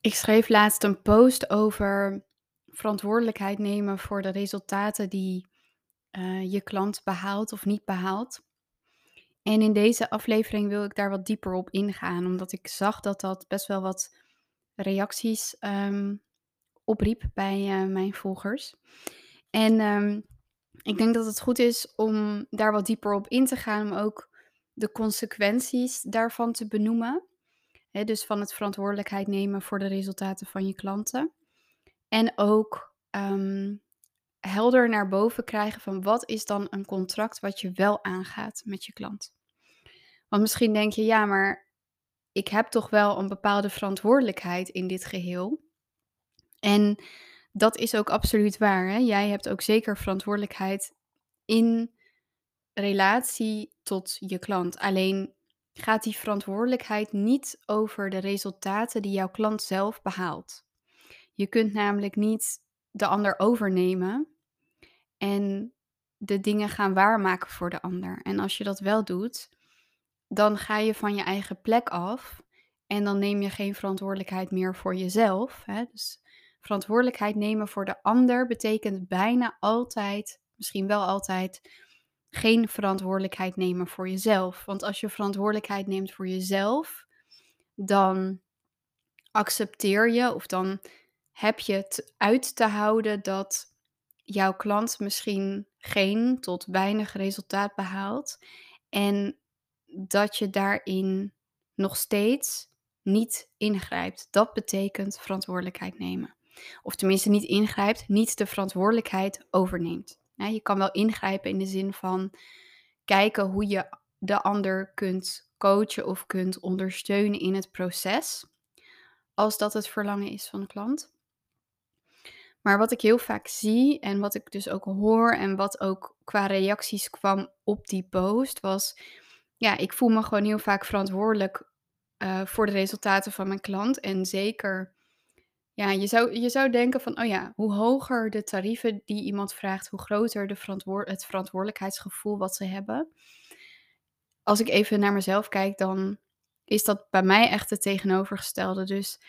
Ik schreef laatst een post over verantwoordelijkheid nemen voor de resultaten die eh, je klant behaalt of niet behaalt. En in deze aflevering wil ik daar wat dieper op ingaan, omdat ik zag dat dat best wel wat reacties ehm, opriep bij eh, mijn volgers. En ehm, ik denk dat het goed is om daar wat dieper op in te gaan, om ook de consequenties daarvan te benoemen. Dus van het verantwoordelijkheid nemen voor de resultaten van je klanten. En ook ehm, helder naar boven krijgen van wat is dan een contract wat je wel aangaat met je klant. Want misschien denk je, ja, maar ik heb toch wel een bepaalde verantwoordelijkheid in dit geheel. En dat is ook absoluut waar. Hè? Jij hebt ook zeker verantwoordelijkheid in relatie tot je klant. Alleen gaat die verantwoordelijkheid niet over de resultaten die jouw klant zelf behaalt. Je kunt namelijk niet de ander overnemen en de dingen gaan waarmaken voor de ander. En als je dat wel doet, dan ga je van je eigen plek af en dan neem je geen verantwoordelijkheid meer voor jezelf. Hè? Dus verantwoordelijkheid nemen voor de ander betekent bijna altijd, misschien wel altijd, geen verantwoordelijkheid nemen voor jezelf. Want als je verantwoordelijkheid neemt voor jezelf, dan accepteer je of dan heb je het uit te houden dat jouw klant misschien geen tot weinig resultaat behaalt en dat je daarin nog steeds niet ingrijpt. Dat betekent verantwoordelijkheid nemen. Of tenminste niet ingrijpt, niet de verantwoordelijkheid overneemt. Je kan wel ingrijpen in de zin van kijken hoe je de ander kunt coachen of kunt ondersteunen in het proces, als dat het verlangen is van de klant. Maar wat ik heel vaak zie en wat ik dus ook hoor en wat ook qua reacties kwam op die post was, ja, ik voel me gewoon heel vaak verantwoordelijk uh, voor de resultaten van mijn klant. En zeker, ja, je zou, je zou denken van, oh ja, hoe hoger de tarieven die iemand vraagt, hoe groter de verantwoord het verantwoordelijkheidsgevoel wat ze hebben. Als ik even naar mezelf kijk, dan is dat bij mij echt het tegenovergestelde. Dus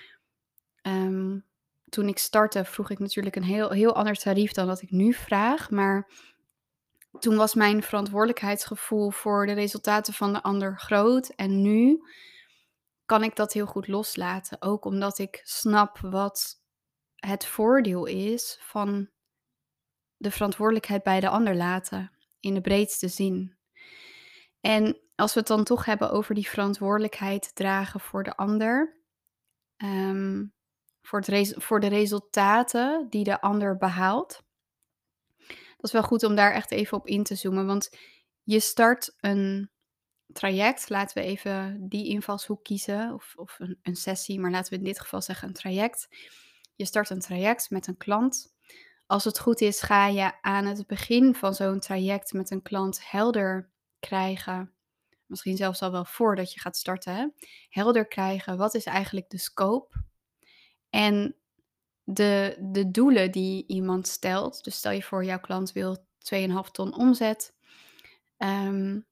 um, toen ik startte, vroeg ik natuurlijk een heel, heel ander tarief dan dat ik nu vraag. Maar toen was mijn verantwoordelijkheidsgevoel voor de resultaten van de ander groot. En nu kan ik dat heel goed loslaten. Ook omdat ik snap wat het voordeel is van de verantwoordelijkheid bij de ander laten. In de breedste zin. En als we het dan toch hebben over die verantwoordelijkheid dragen voor de ander. Um, voor, het voor de resultaten die de ander behaalt. Dat is wel goed om daar echt even op in te zoomen. Want je start een traject. Laten we even die invalshoek kiezen. Of, of een, een sessie, maar laten we in dit geval zeggen een traject. Je start een traject met een klant. Als het goed is, ga je aan het begin van zo'n traject met een klant helder krijgen. Misschien zelfs al wel voordat je gaat starten. Hè? Helder krijgen, wat is eigenlijk de scope en de, de doelen die iemand stelt, dus stel je voor jouw klant wil 2,5 ton omzet. Um,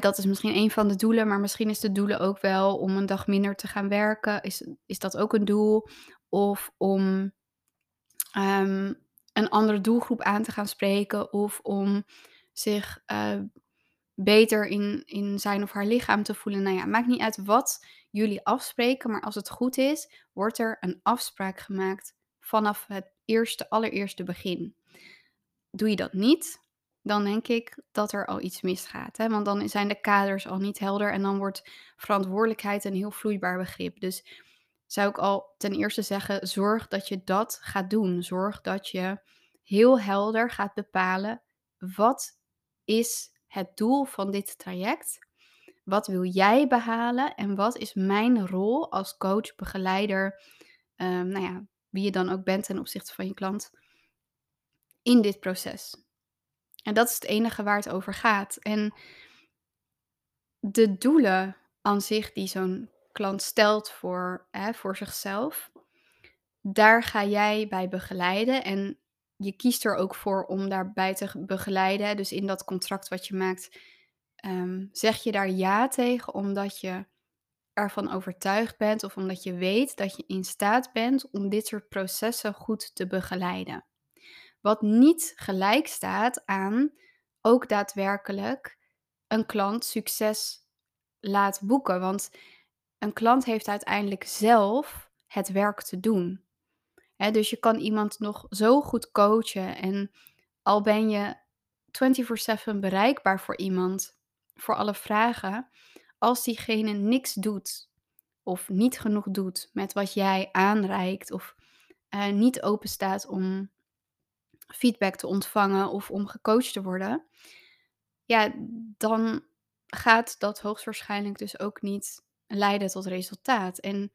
dat is misschien een van de doelen, maar misschien is de doelen ook wel om een dag minder te gaan werken. Is, is dat ook een doel? Of om um, een andere doelgroep aan te gaan spreken, of om zich uh, beter in, in zijn of haar lichaam te voelen. Nou ja, maakt niet uit wat jullie afspreken, maar als het goed is, wordt er een afspraak gemaakt vanaf het eerste, allereerste begin. Doe je dat niet, dan denk ik dat er al iets misgaat. Hè? Want dan zijn de kaders al niet helder en dan wordt verantwoordelijkheid een heel vloeibaar begrip. Dus zou ik al ten eerste zeggen, zorg dat je dat gaat doen. Zorg dat je heel helder gaat bepalen wat is het doel van dit traject? Wat wil jij behalen en wat is mijn rol als coach, begeleider, um, nou ja, wie je dan ook bent ten opzichte van je klant in dit proces? En dat is het enige waar het over gaat. En de doelen aan zich die zo'n klant stelt voor, hè, voor zichzelf, daar ga jij bij begeleiden. En je kiest er ook voor om daarbij te begeleiden. Dus in dat contract wat je maakt, um, zeg je daar ja tegen, omdat je ervan overtuigd bent of omdat je weet dat je in staat bent om dit soort processen goed te begeleiden. Wat niet gelijk staat aan ook daadwerkelijk een klant succes laat boeken. Want een klant heeft uiteindelijk zelf het werk te doen. dus je kan iemand nog zo goed coachen en al ben je 24/7 bereikbaar voor iemand, voor alle vragen, als diegene niks doet of niet genoeg doet met wat jij aanreikt of uh, niet open staat om feedback te ontvangen of om gecoacht te worden, ja, dan gaat dat hoogstwaarschijnlijk dus ook niet leiden tot resultaat. En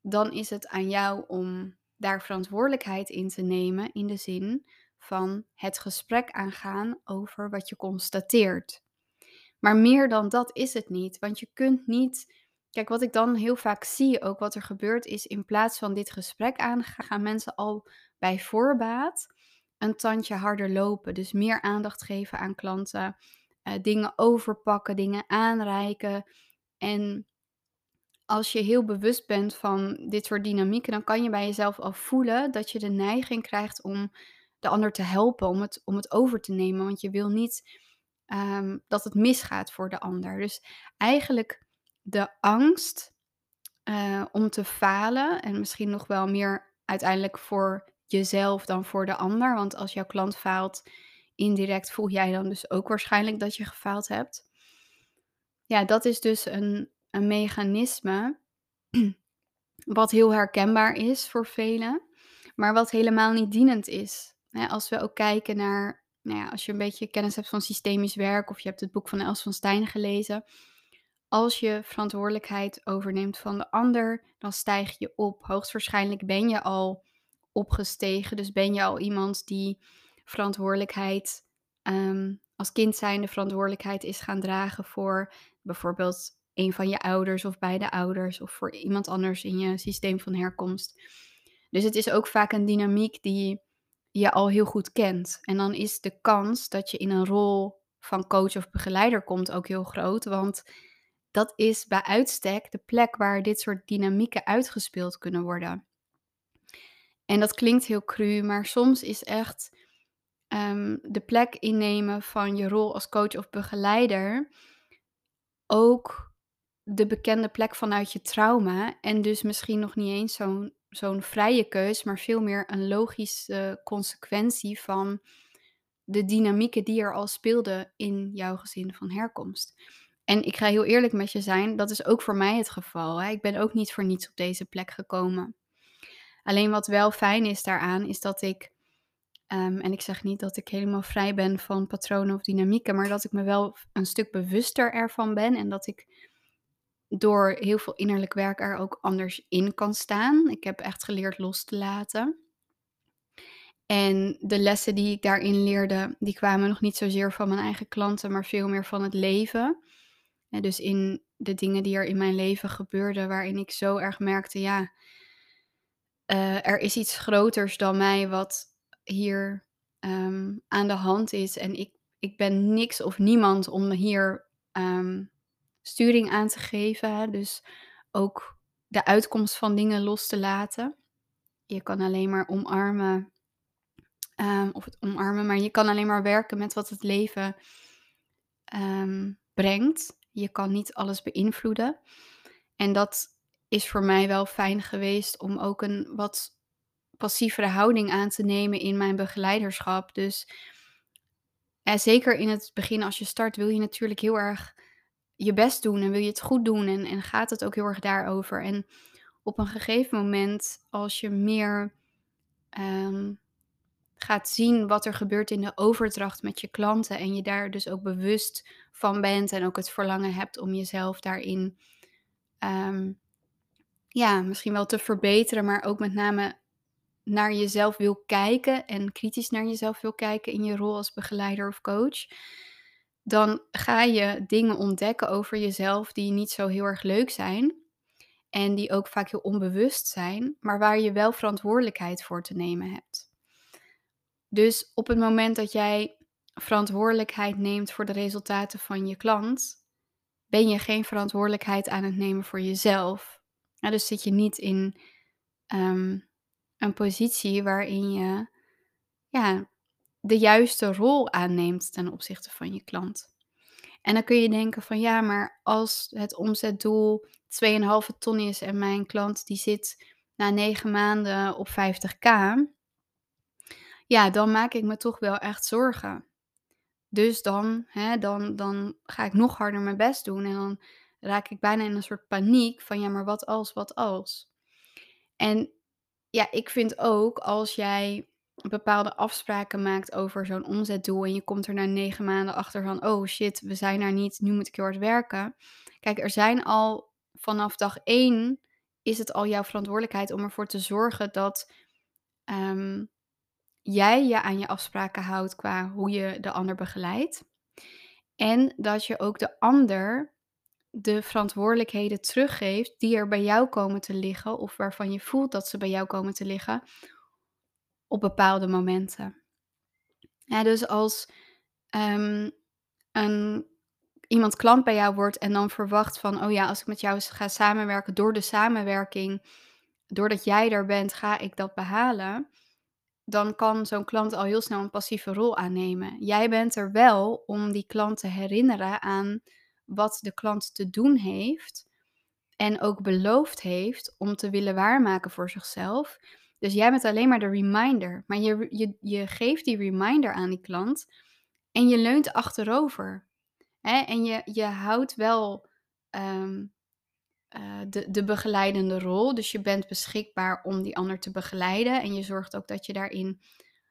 dan is het aan jou om daar verantwoordelijkheid in te nemen in de zin van het gesprek aangaan over wat je constateert. Maar meer dan dat is het niet, want je kunt niet. Kijk, wat ik dan heel vaak zie, ook wat er gebeurt, is in plaats van dit gesprek aangaan, gaan mensen al bij voorbaat een tandje harder lopen. Dus meer aandacht geven aan klanten, uh, dingen overpakken, dingen aanreiken. En als je heel bewust bent van dit soort dynamieken, dan kan je bij jezelf al voelen dat je de neiging krijgt om de ander te helpen, om het, om het over te nemen. Want je wil niet um, dat het misgaat voor de ander. Dus eigenlijk de angst uh, om te falen en misschien nog wel meer uiteindelijk voor jezelf dan voor de ander. Want als jouw klant faalt, indirect voel jij dan dus ook waarschijnlijk dat je gefaald hebt. Ja, dat is dus een, een mechanisme wat heel herkenbaar is voor velen, maar wat helemaal niet dienend is. als we ook kijken naar, nou ja, als je een beetje kennis hebt van systemisch werk of je hebt het boek van Els van Stijn gelezen, als je verantwoordelijkheid overneemt van de ander, dan stijg je op. Hoogstwaarschijnlijk ben je al opgestegen, dus ben je al iemand die verantwoordelijkheid ehm, als kind zijn de verantwoordelijkheid is gaan dragen voor bijvoorbeeld een van je ouders of beide ouders of voor iemand anders in je systeem van herkomst. Dus het is ook vaak een dynamiek die je al heel goed kent. En dan is de kans dat je in een rol van coach of begeleider komt ook heel groot, want dat is bij uitstek de plek waar dit soort dynamieken uitgespeeld kunnen worden. En dat klinkt heel cru, maar soms is echt Ehm, de plek innemen van je rol als coach of begeleider ook de bekende plek vanuit je trauma. En dus misschien nog niet eens zo'n zo'n vrije keus, maar veel meer een logische consequentie van de dynamieken die er al speelden in jouw gezin van herkomst. En ik ga heel eerlijk met je zijn, dat is ook voor mij het geval. Hè? Ik ben ook niet voor niets op deze plek gekomen. Alleen wat wel fijn is daaraan, is dat ik Ehm, en ik zeg niet dat ik helemaal vrij ben van patronen of dynamieken, maar dat ik me wel een stuk bewuster ervan ben en dat ik door heel veel innerlijk werk er ook anders in kan staan. Ik heb echt geleerd los te laten. En de lessen die ik daarin leerde, die kwamen nog niet zozeer van mijn eigen klanten, maar veel meer van het leven. En dus in de dingen die er in mijn leven gebeurden, waarin ik zo erg merkte, ja, uh, er is iets groters dan mij wat hier ehm, aan de hand is. En ik, ik ben niks of niemand om hier ehm, sturing aan te geven. Dus ook de uitkomst van dingen los te laten. Je kan alleen maar omarmen. Um, of het omarmen, maar je kan alleen maar werken met wat het leven brengt. Je kan niet alles beïnvloeden. En dat is voor mij wel fijn geweest om ook een wat passievere houding aan te nemen in mijn begeleiderschap. Dus en zeker in het begin als je start wil je natuurlijk heel erg je best doen en wil je het goed doen en, en gaat het ook heel erg daarover. En op een gegeven moment als je meer ehm, gaat zien wat er gebeurt in de overdracht met je klanten en je daar dus ook bewust van bent en ook het verlangen hebt om jezelf daarin ehm, ja, misschien wel te verbeteren, maar ook met name naar jezelf wil kijken en kritisch naar jezelf wil kijken in je rol als begeleider of coach, dan ga je dingen ontdekken over jezelf die niet zo heel erg leuk zijn en die ook vaak heel onbewust zijn, maar waar je wel verantwoordelijkheid voor te nemen hebt. Dus op het moment dat jij verantwoordelijkheid neemt voor de resultaten van je klant, ben je geen verantwoordelijkheid aan het nemen voor jezelf. Dus zit je niet in ehm, een positie waarin je ja, de juiste rol aanneemt ten opzichte van je klant. En dan kun je denken van ja, maar als het omzetdoel 2,5 ton is en mijn klant die zit na 9 maanden op 50k, ja, dan maak ik me toch wel echt zorgen. Dus dan, hè, dan, dan ga ik nog harder mijn best doen en dan raak ik bijna in een soort paniek van ja, maar wat als, wat als? En ja, ik vind ook als jij bepaalde afspraken maakt over zo'n omzetdoel en je komt er na negen maanden achter van, oh shit, we zijn er niet, nu moet ik heel hard werken. Kijk, er zijn al vanaf dag één is het al jouw verantwoordelijkheid om ervoor te zorgen dat ehm, jij je aan je afspraken houdt qua hoe je de ander begeleidt. En dat je ook de ander de verantwoordelijkheden teruggeeft die er bij jou komen te liggen of waarvan je voelt dat ze bij jou komen te liggen op bepaalde momenten. Ja, dus als um, een, iemand klant bij jou wordt en dan verwacht van, oh ja, als ik met jou ga samenwerken, door de samenwerking, doordat jij er bent, ga ik dat behalen. Dan kan zo'n klant al heel snel een passieve rol aannemen. Jij bent er wel om die klant te herinneren aan wat de klant te doen heeft en ook beloofd heeft om te willen waarmaken voor zichzelf. Dus jij bent alleen maar de reminder, maar je, je, je geeft die reminder aan die klant en je leunt achterover. Hè? En je, je houdt wel ehm, eh, de, de begeleidende rol, dus je bent beschikbaar om die ander te begeleiden en je zorgt ook dat je daarin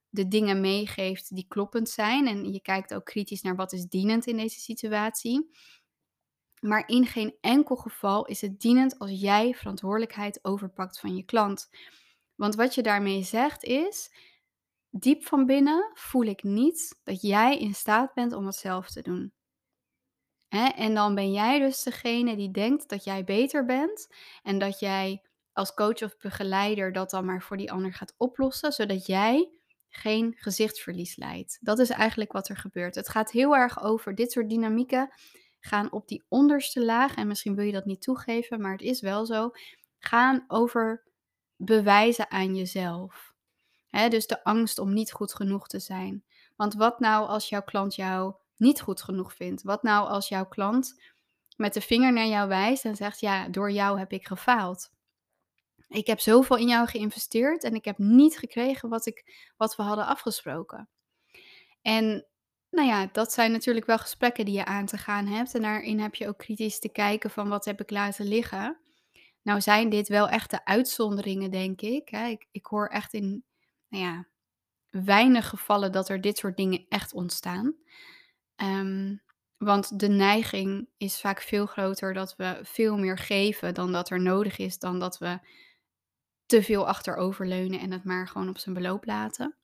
de dingen meegeeft die kloppend zijn en je kijkt ook kritisch naar wat is dienend in deze situatie. Maar in geen enkel geval is het dienend als jij verantwoordelijkheid overpakt van je klant. Want wat je daarmee zegt is, diep van binnen voel ik niet dat jij in staat bent om het zelf te doen. En dan ben jij dus degene die denkt dat jij beter bent en dat jij als coach of begeleider dat dan maar voor die ander gaat oplossen, zodat jij geen gezichtsverlies leidt. Dat is eigenlijk wat er gebeurt. Het gaat heel erg over dit soort dynamieken gaan op die onderste laag, en misschien wil je dat niet toegeven, maar het is wel zo, gaan over bewijzen aan jezelf. dus de angst om niet goed genoeg te zijn. Want wat nou als jouw klant jou niet goed genoeg vindt? Wat nou als jouw klant met de vinger naar jou wijst en zegt: Ja, door jou heb ik gefaald. Ik heb zoveel in jou geïnvesteerd en ik heb niet gekregen wat, ik, wat we hadden afgesproken. En nou ja, dat zijn natuurlijk wel gesprekken die je aan te gaan hebt. En daarin heb je ook kritisch te kijken van wat heb ik laten liggen. Nou zijn dit wel echte uitzonderingen, denk ik. Ik, ik hoor echt in nou ja, weinig gevallen dat er dit soort dingen echt ontstaan. Ehm, want de neiging is vaak veel groter dat we veel meer geven dan dat er nodig is, dan dat we te veel achteroverleunen en het maar gewoon op zijn beloop laten.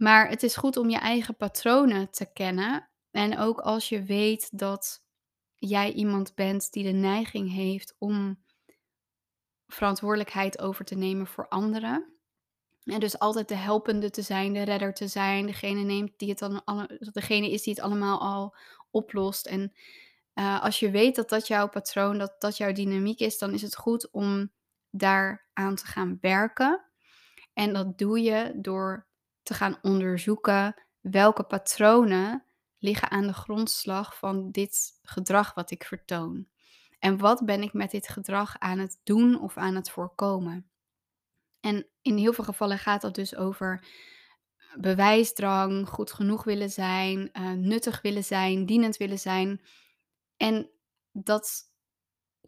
Maar het is goed om je eigen patronen te kennen. En ook als je weet dat jij iemand bent die de neiging heeft om verantwoordelijkheid over te nemen voor anderen. En dus altijd de helpende te zijn, de redder te zijn, degene, neemt die het dan alle, degene is die het allemaal al oplost. En uh, als je weet dat dat jouw patroon, dat dat jouw dynamiek is, dan is het goed om daar aan te gaan werken. En dat doe je door te gaan onderzoeken welke patronen liggen aan de grondslag van dit gedrag wat ik vertoon. En wat ben ik met dit gedrag aan het doen of aan het voorkomen? En in heel veel gevallen gaat dat dus over bewijsdrang, goed genoeg willen zijn, uh, nuttig willen zijn, dienend willen zijn. En dat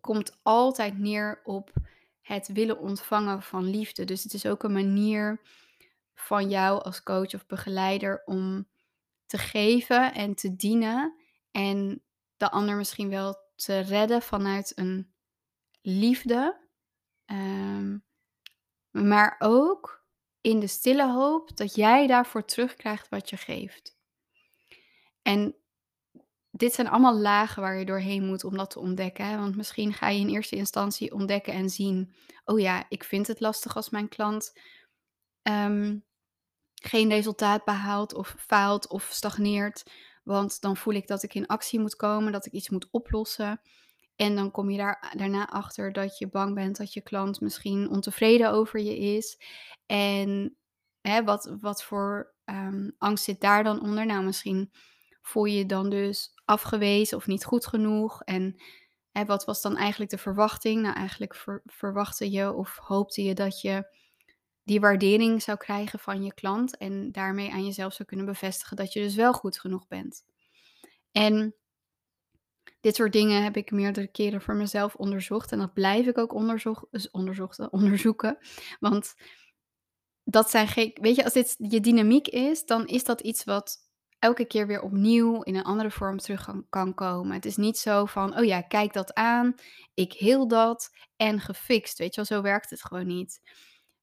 komt altijd neer op het willen ontvangen van liefde. Dus het is ook een manier van jou als coach of begeleider om te geven en te dienen en de ander misschien wel te redden vanuit een liefde, ehm, maar ook in de stille hoop dat jij daarvoor terugkrijgt wat je geeft. En dit zijn allemaal lagen waar je doorheen moet om dat te ontdekken. Hè? Want misschien ga je in eerste instantie ontdekken en zien: oh ja, ik vind het lastig als mijn klant um, geen resultaat behaalt of faalt of stagneert. Want dan voel ik dat ik in actie moet komen, dat ik iets moet oplossen. En dan kom je daar daarna achter dat je bang bent dat je klant misschien ontevreden over je is. En hè, wat, wat voor ehm, angst zit daar dan onder? Nou, misschien voel je je dan dus afgewezen of niet goed genoeg. En hè, wat was dan eigenlijk de verwachting? Nou, eigenlijk verwachtte je of hoopte je dat je die waardering zou krijgen van je klant. En daarmee aan jezelf zou kunnen bevestigen dat je dus wel goed genoeg bent. En dit soort dingen heb ik meerdere keren voor mezelf onderzocht. En dat blijf ik ook dus onderzoeken. Want dat zijn geen. Weet je, als dit je dynamiek is, dan is dat iets wat elke keer weer opnieuw in een andere vorm terug kan, komen. Het is niet zo van, oh ja, kijk dat aan, ik heel dat en gefixt. Weet je wel, zo werkt het gewoon niet.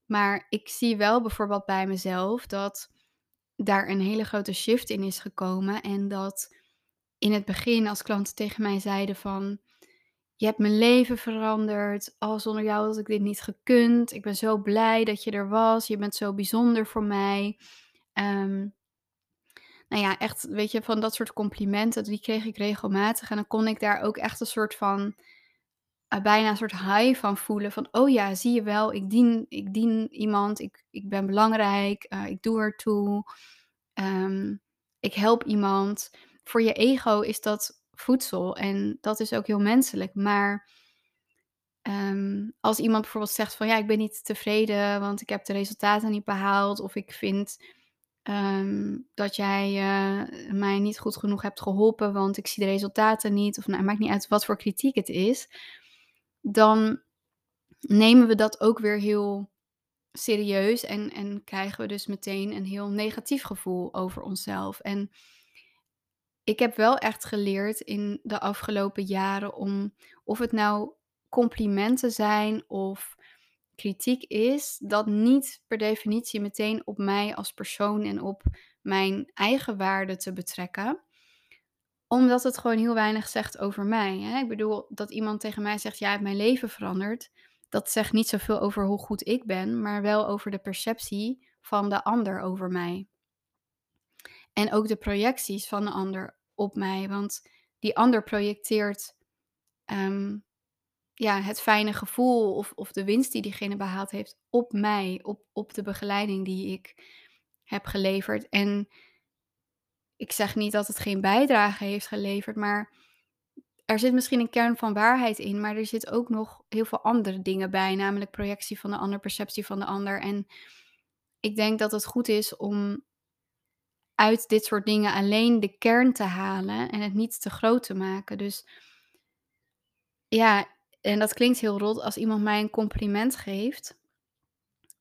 Maar ik zie wel bijvoorbeeld bij mezelf dat daar een hele grote shift in is gekomen. En dat in het begin als klanten tegen mij zeiden van... Je hebt mijn leven veranderd. Al zonder jou had ik dit niet gekund. Ik ben zo blij dat je er was. Je bent zo bijzonder voor mij. Um, nou ja, echt, weet je, van dat soort complimenten, die kreeg ik regelmatig. En dan kon ik daar ook echt een soort van, bijna een soort high van voelen. Van, oh ja, zie je wel, ik dien, ik dien iemand, ik, ik ben belangrijk, uh, ik doe ertoe, um, ik help iemand. Voor je ego is dat voedsel en dat is ook heel menselijk. Maar um, als iemand bijvoorbeeld zegt van, ja, ik ben niet tevreden, want ik heb de resultaten niet behaald. Of ik vind Ehm, dat jij uh, mij niet goed genoeg hebt geholpen, want ik zie de resultaten niet. Of nou, maakt niet uit wat voor kritiek het is. Dan nemen we dat ook weer heel serieus en, en krijgen we dus meteen een heel negatief gevoel over onszelf. En ik heb wel echt geleerd in de afgelopen jaren om, of het nou complimenten zijn of kritiek is, dat niet per definitie meteen op mij als persoon en op mijn eigen waarde te betrekken. Omdat het gewoon heel weinig zegt over mij. Hè? Ik bedoel, dat iemand tegen mij zegt, ja, mijn leven veranderd. Dat zegt niet zoveel over hoe goed ik ben, maar wel over de perceptie van de ander over mij. En ook de projecties van de ander op mij. Want die ander projecteert ehm, ja, het fijne gevoel of, of de winst die diegene behaald heeft op mij, op, op de begeleiding die ik heb geleverd. En ik zeg niet dat het geen bijdrage heeft geleverd, maar er zit misschien een kern van waarheid in, maar er zit ook nog heel veel andere dingen bij, namelijk projectie van de ander, perceptie van de ander. En ik denk dat het goed is om uit dit soort dingen alleen de kern te halen en het niet te groot te maken. Dus ja, en dat klinkt heel rot, als iemand mij een compliment geeft,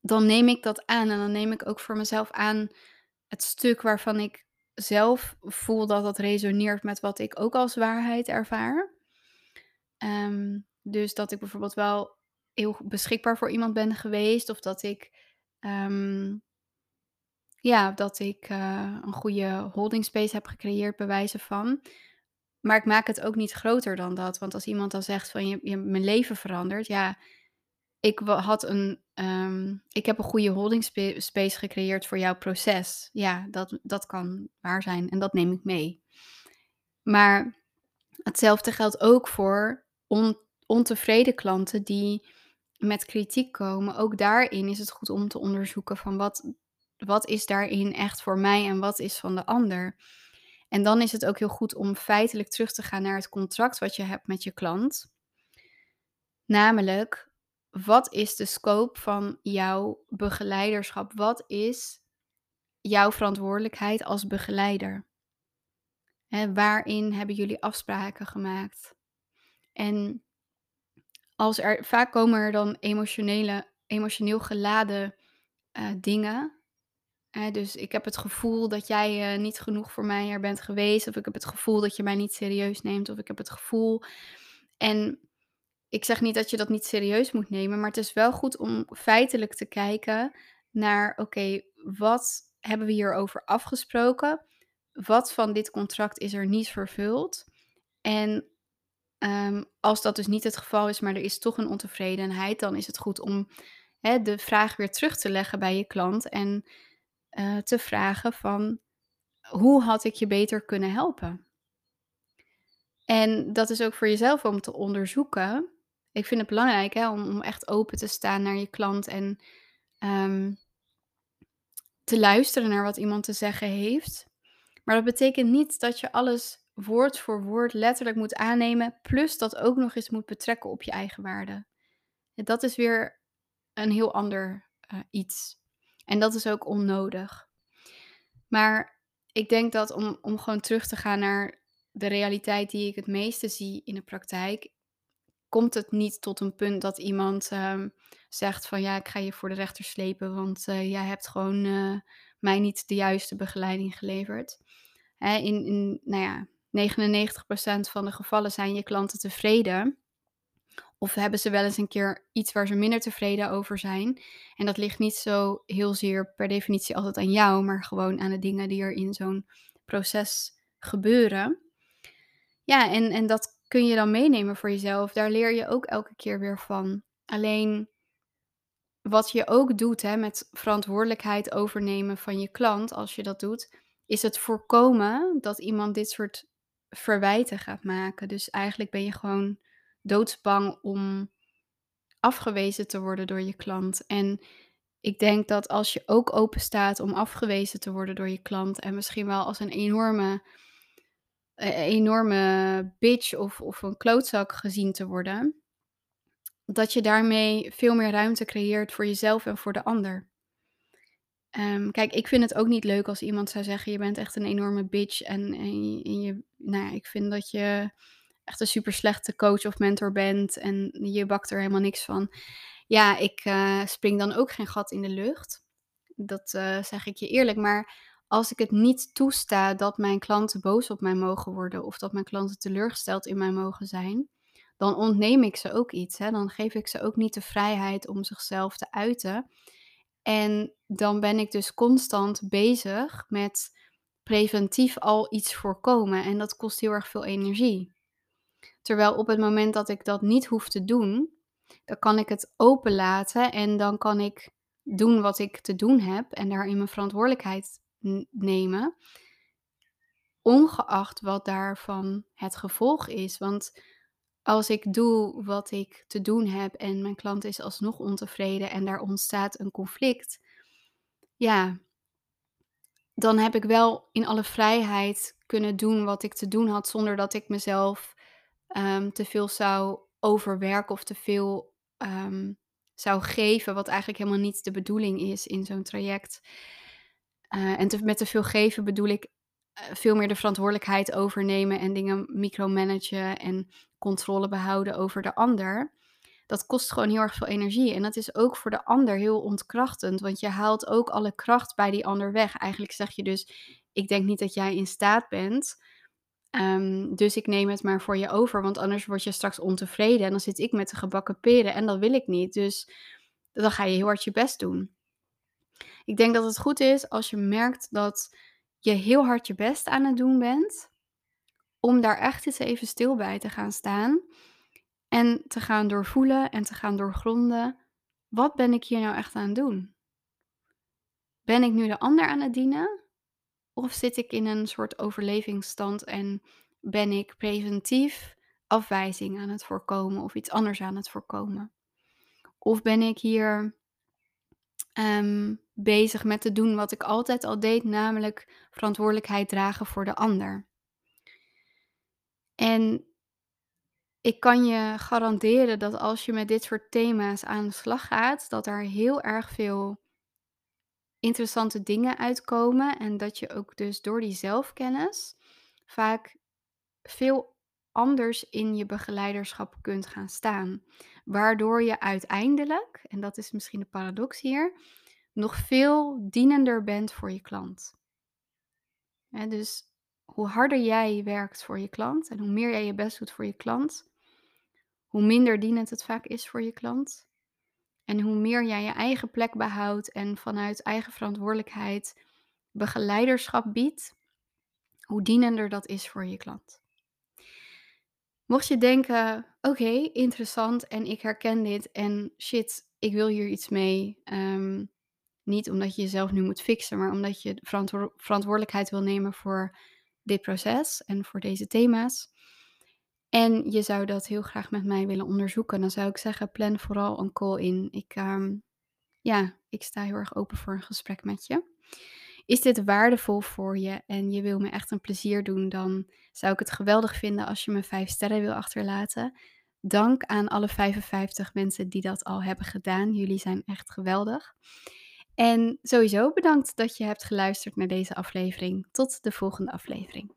dan neem ik dat aan. En dan neem ik ook voor mezelf aan het stuk waarvan ik zelf voel dat dat resoneert met wat ik ook als waarheid ervaar. Ehm, dus dat ik bijvoorbeeld wel heel beschikbaar voor iemand ben geweest, of dat ik, ehm, ja, dat ik uh, een goede holding space heb gecreëerd, bij wijze van. Maar ik maak het ook niet groter dan dat. Want als iemand dan zegt van je, je mijn leven verandert. Ja, ik had een. Ehm, ik heb een goede holding space gecreëerd voor jouw proces. Ja, dat, dat kan waar zijn. En dat neem ik mee. Maar hetzelfde geldt ook voor on, ontevreden klanten die met kritiek komen. Ook daarin is het goed om te onderzoeken van wat, wat is daarin echt voor mij en wat is van de ander. En dan is het ook heel goed om feitelijk terug te gaan naar het contract wat je hebt met je klant. Namelijk, wat is de scope van jouw begeleiderschap? Wat is jouw verantwoordelijkheid als begeleider? Waarin hebben jullie afspraken gemaakt? En als er, vaak komen er dan emotionele, emotioneel geladen uh, dingen dus ik heb het gevoel dat jij uh, niet genoeg voor mij er bent geweest. Of ik heb het gevoel dat je mij niet serieus neemt. Of ik heb het gevoel. En ik zeg niet dat je dat niet serieus moet nemen. Maar het is wel goed om feitelijk te kijken naar: oké, wat hebben we hierover afgesproken? Wat van dit contract is er niet vervuld? En um, als dat dus niet het geval is, maar er is toch een ontevredenheid, dan is het goed om hè, de vraag weer terug te leggen bij je klant. En uh, te vragen van hoe had ik je beter kunnen helpen? En dat is ook voor jezelf om te onderzoeken. Ik vind het belangrijk hè, om, om echt open te staan naar je klant en ehm, te luisteren naar wat iemand te zeggen heeft. Maar dat betekent niet dat je alles woord voor woord letterlijk moet aannemen, plus dat ook nog eens moet betrekken op je eigen waarde. Dat is weer een heel ander uh, iets. En dat is ook onnodig. Maar ik denk dat om, om gewoon terug te gaan naar de realiteit die ik het meeste zie in de praktijk, komt het niet tot een punt dat iemand uh, zegt van ja, ik ga je voor de rechter slepen, want uh, jij hebt gewoon uh, mij niet de juiste begeleiding geleverd. Hè, in, in nou ja, 99% van de gevallen zijn je klanten tevreden. Of hebben ze wel eens een keer iets waar ze minder tevreden over zijn. En dat ligt niet zo heel zeer per definitie altijd aan jou, maar gewoon aan de dingen die er in zo'n proces gebeuren. Ja, en, en dat kun je dan meenemen voor jezelf. Daar leer je ook elke keer weer van. Alleen wat je ook doet hè, met verantwoordelijkheid overnemen van je klant, als je dat doet, is het voorkomen dat iemand dit soort verwijten gaat maken. Dus eigenlijk ben je gewoon doodsbang om afgewezen te worden door je klant. En ik denk dat als je ook open staat om afgewezen te worden door je klant en misschien wel als een enorme, enorme bitch of, of een klootzak gezien te worden, dat je daarmee veel meer ruimte creëert voor jezelf en voor de ander. Um, kijk, ik vind het ook niet leuk als iemand zou zeggen: je bent echt een enorme bitch en, en, je, nou ja, ik vind dat je echt een super slechte coach of mentor bent en je bakt er helemaal niks van. Ja, ik uh, spring dan ook geen gat in de lucht. Dat uh, zeg ik je eerlijk. Maar als ik het niet toesta dat mijn klanten boos op mij mogen worden of dat mijn klanten teleurgesteld in mij mogen zijn, dan ontneem ik ze ook iets. Hè? Dan geef ik ze ook niet de vrijheid om zichzelf te uiten. En dan ben ik dus constant bezig met preventief al iets voorkomen. En dat kost heel erg veel energie. Terwijl op het moment dat ik dat niet hoef te doen, dan kan ik het openlaten en dan kan ik doen wat ik te doen heb en daarin mijn verantwoordelijkheid nemen. Ongeacht wat daarvan het gevolg is. Want als ik doe wat ik te doen heb en mijn klant is alsnog ontevreden en daar ontstaat een conflict, ja, dan heb ik wel in alle vrijheid kunnen doen wat ik te doen had zonder dat ik mezelf um, te veel zou overwerken of te veel um, zou geven, wat eigenlijk helemaal niet de bedoeling is in zo'n traject. Uh, en te, met te veel geven bedoel ik uh, veel meer de verantwoordelijkheid overnemen en dingen micromanagen en controle behouden over de ander. Dat kost gewoon heel erg veel energie. En dat is ook voor de ander heel ontkrachtend, want je haalt ook alle kracht bij die ander weg. Eigenlijk zeg je dus: Ik denk niet dat jij in staat bent Um, dus ik neem het maar voor je over, want anders word je straks ontevreden en dan zit ik met de gebakken peren en dat wil ik niet. Dus dan ga je heel hard je best doen. Ik denk dat het goed is als je merkt dat je heel hard je best aan het doen bent, om daar echt eens even stil bij te gaan staan en te gaan doorvoelen en te gaan doorgronden. Wat ben ik hier nou echt aan het doen? Ben ik nu de ander aan het dienen? Of zit ik in een soort overlevingsstand en ben ik preventief afwijzing aan het voorkomen of iets anders aan het voorkomen? Of ben ik hier um, bezig met te doen wat ik altijd al deed, namelijk verantwoordelijkheid dragen voor de ander? En ik kan je garanderen dat als je met dit soort thema's aan de slag gaat, dat er heel erg veel interessante dingen uitkomen en dat je ook dus door die zelfkennis vaak veel anders in je begeleiderschap kunt gaan staan. Waardoor je uiteindelijk, en dat is misschien de paradox hier, nog veel dienender bent voor je klant. dus hoe harder jij werkt voor je klant en hoe meer jij je best doet voor je klant, hoe minder dienend het vaak is voor je klant. En hoe meer jij je eigen plek behoudt en vanuit eigen verantwoordelijkheid begeleiderschap biedt, hoe dienender dat is voor je klant. Mocht je denken, oké, interessant en ik herken dit en shit, ik wil hier iets mee. Um, Niet omdat je jezelf nu moet fixen, maar omdat je verantwoor verantwoordelijkheid wil nemen voor dit proces en voor deze thema's. En je zou dat heel graag met mij willen onderzoeken. Dan zou ik zeggen, plan vooral een call in. Ik, ehm, ja, ik sta heel erg open voor een gesprek met je. Is dit waardevol voor je en je wil me echt een plezier doen, dan zou ik het geweldig vinden als je me 5 sterren wil achterlaten. Dank aan alle 55 mensen die dat al hebben gedaan. Jullie zijn echt geweldig. En sowieso bedankt dat je hebt geluisterd naar deze aflevering. Tot de volgende aflevering.